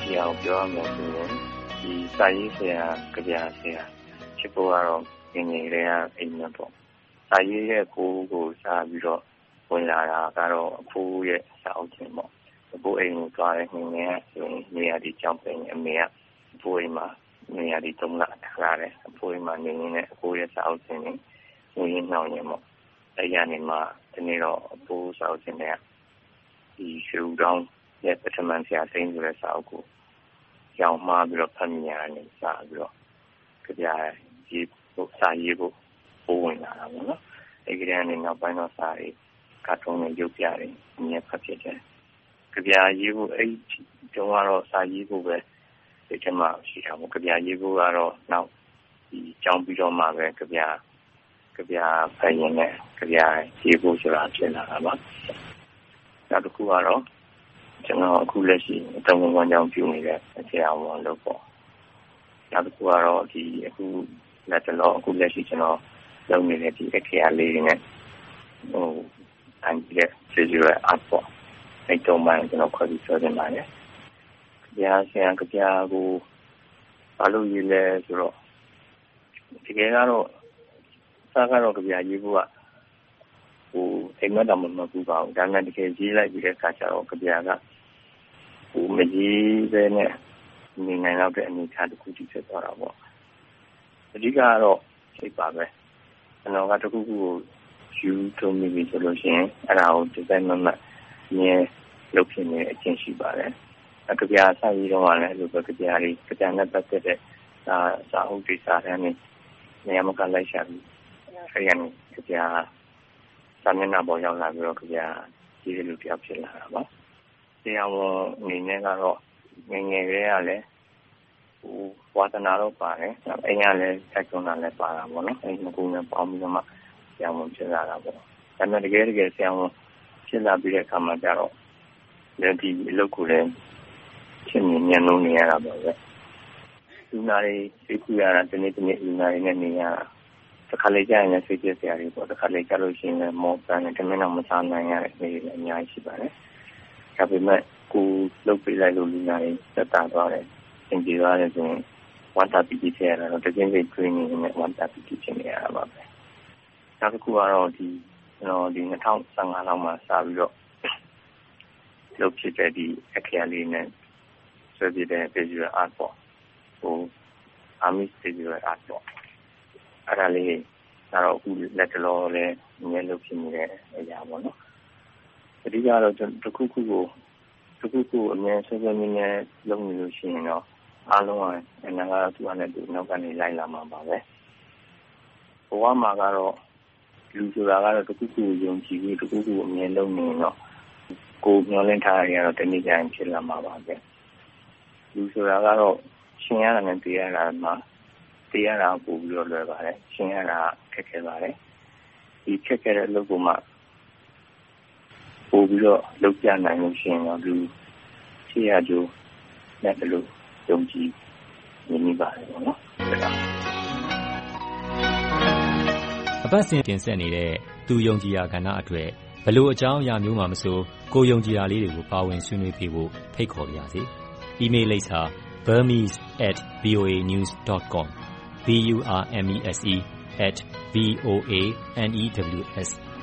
ရှိအောင်ပြောရမယ်ဆိုရင်ဒီစာရေးဆရာကြပြဆရာဖြစ်ဖို့ကတော့ငငယ်လေးကအိမ်မှာပေါ့စာရေးရဲ့ကိုကိုစားပြီးတော့ဝင်လာတာကတော့အဖိုးရဲ့စာအုပ်ခြင်းပေါ့အဖိုးအိမ်ကိုသွားတဲ့ငငယ်ကဆိုရင်နေရာဒီကြောင်းပင်အမေကအဖိုးအိမ်မှာနေရာဒီသုံးလထားရတယ်အဖိုးအိမ်မှာနေနေနဲ့အဖိုးရဲ့စာအုပ်ခြင်းဝင်ရင်းနှောင်းရင်ပေါ့အဲ့ရနေမှာဒီနေ့တော့အဖိုးစာအုပ်ခြင်းတွေကဒီရွှေဦးတောင်းရဲ့ပထမဆရာသိန်းဆိုတဲ့စာအုပ်ကို ရောင်းမှားပြီးတော့ဖတ်မြင်ရတယ်စပြီးတော့ကြပြရေးဖို့စာရေးဖို့ပိုးဝင်လာတာပေါ့နော်အဲ့ဒီကနေနောက်ပိုင်းတော့စာရေးကာတွန်းနဲ့ရုပ်ပြတယ်အမြဲဖတ်ဖြစ်တယ်ကြပြရေးဖို့အဲ့တုန်းကတော့စာရေးဖို့ပဲဒီကမှရှိတာပေါ့ကြပြရေးဖို့ကတော့နောက်ဒီကြောင်းပြီးတော့မှပဲကြပြကြပြဖတ်ရင်လည်းကြပြရေးဖို့ဆိုတာဖြစ်လာတာပါနောက်တစ်ခုကတော့ ကျွန်တော်အခုလက်ရှိအတုံးဝန်ကြောင်းပြုနေတဲ့ဆရာဝန်လို့ပေါ့နောက်တစ်ခုကတော့ဒီအခုလက်တလောအခုလက်ရှိကျွန်တော်လုပ်နေတဲ့ဒီအခရာလေးတွေနဲ့ဟိုအန်ဒီရဲ့ကျေးဇူးရအပ်ပေါ့အဲ့တော့မှကျွန်တော်ခွဲပြီးပြောနေပါတယ်။ကြာဆရာကြာကိုဘာလို့ရေးလဲဆိုတော့ဒီကဲကတော့စားကတော့ကြာရေးဖို့ကဟိုအိမ်မက်တော့မမပူပါဘူးဒါနဲ့တကယ်ရေးလိုက်ပြီးတဲ့အခါကျတော့ကြာက ဟိုမကြီးပဲနဲ့နေနိုင်တော့တဲ့အနေအထားတစ်ခုဖြစ်သွားတာပေါ့အဓိကကတော့စိတ်ပါပဲကျွန်တော်ကတခုခုကိုယူထုံးမိပြီဆိုလို့ရှိရင်အဲ့ဒါကိုဒီဇိုင်းမမမြင်လုပ်ဖြစ်နေအချင်းရှိပါတယ်အကပြာစာရေးတော့လည်းလိုပဲကပြာလေးကပြာနဲ့ပတ်သက်တဲ့စာစာအုပ်တွေစာတမ်းတွေနေရာမကလိုက်ရှာပြီးအဲ့ရနေကပြာစာမျက်နှာပေါ်ရောက်လာပြီးတော့ကပြာကြီးတဲ့လူတယောက်ဖြစ်လာတာပါ တရားဝင်အနေနဲ့ကတော့ငငယ်လေးကလည်းဟိုဝါသနာတော့ပါတယ်အိမ်ကလည်းဆက်ကျွန်းတာလည်းပါတာပေါ့နော်အဲ့ဒီကူနဲ့ပေါင်းပြီးတော့မှဆရာဝန်ဖြစ်လာတာပေါ့ဒါပေမဲ့တကယ်တကယ်ဆရာဝန်ဖြစ်လာပြီးတဲ့အခါမှာကျတော့လည်းဒီအလုပ်ကိုလည်းချင်းမြင်မြန်လုံးနေရတာပေါ့ပဲလူနာတွေသိကူရတာဒီနေ့ဒီနေ့လူနာတွေနဲ့နေရတာတစ်ခါလေကြာရင်လည်းစိတ်ပြည့်စရာတွေပေါ့တစ်ခါလေကြာလို့ရှိရင်လည်းမောပန်းနဲ့တမင်တော့မစားနိုင်ရတဲ့နေ့တွေလည်းအများကြီးရှိပါတယ် ဒါပေမဲ့ကိုလုတ်ပေးလိုက်လို့လူနာတွေသက်သာသွားတယ်သင်ပြေသွားတယ်ဆိုရင်ဝမ်းတာပီတိဖြစ်ရတာတော့တကယ်ကြီး training နဲ့ဝမ်းတာပီတိဖြစ်နေရတာပါပဲနောက်တစ်ခုကတော့ဒီကျွန်တော်ဒီ2015လောက်မှာစပြီးတော့လုပ်ဖြစ်တဲ့ဒီအခရာလေးနဲ့ဆွဲပြတဲ့ visual art ပေါ့ဟို army visual art ပေါ့အဲ့ဒါလေးကတော့အခုလက်တလောလည်းနည်းလုပ်ဖြစ်နေတဲ့အရာပေါ့နော် အဓိကတော့တခုခုကိုတခုခုအမြဲဆွဲဆွဲနည်းနည်းလုပ်နေလို့ရှိရင်တော့အားလုံးကအနာကသူ့အနေနဲ့သူနောက်ကနေလိုက်လာမှာပါပဲဘဝမှာကတော့လူဆိုတာကတော့တခုခုယုံကြည်ပြီးတခုခုအမြင်လုံးနေတော့ကိုမျောလင့်ထားရတော့တနည်းကြရင်ဖြစ်လာမှာပါပဲလူဆိုတာကတော့ရှင်ရတာနဲ့သိရတာမှာသိရတာပို့ပြီးတော့လွယ်ပါတယ်ရှင်ရတာခက်ခဲပါတယ်ဒီခက်ခဲတဲ့အလုပ်ကမှ ပို့ပြီးတော့လုပ်ပြနိုင်လို့ရှိရင်တော့လူရှိရကြိုးနဲ့ဘယ်လိုယုံကြည်နေမိပါတယ်ပေါ့နော်အပတ်စဉ်တင်ဆက်နေတဲ့သူယုံကြည်ရာကဏ္ဍအတွက်ဘလို့အကြောင်းအရာမျိုးမှမဆိုကိုယုံကြည်ရာလေးတွေကိုပါဝင်ဆွေးနွေးပေးဖို့ဖိတ်ခေါ်ပါရစေ။ email လိပ်စာ burmese@voanews.com b u r m e s e @ v o a n e w s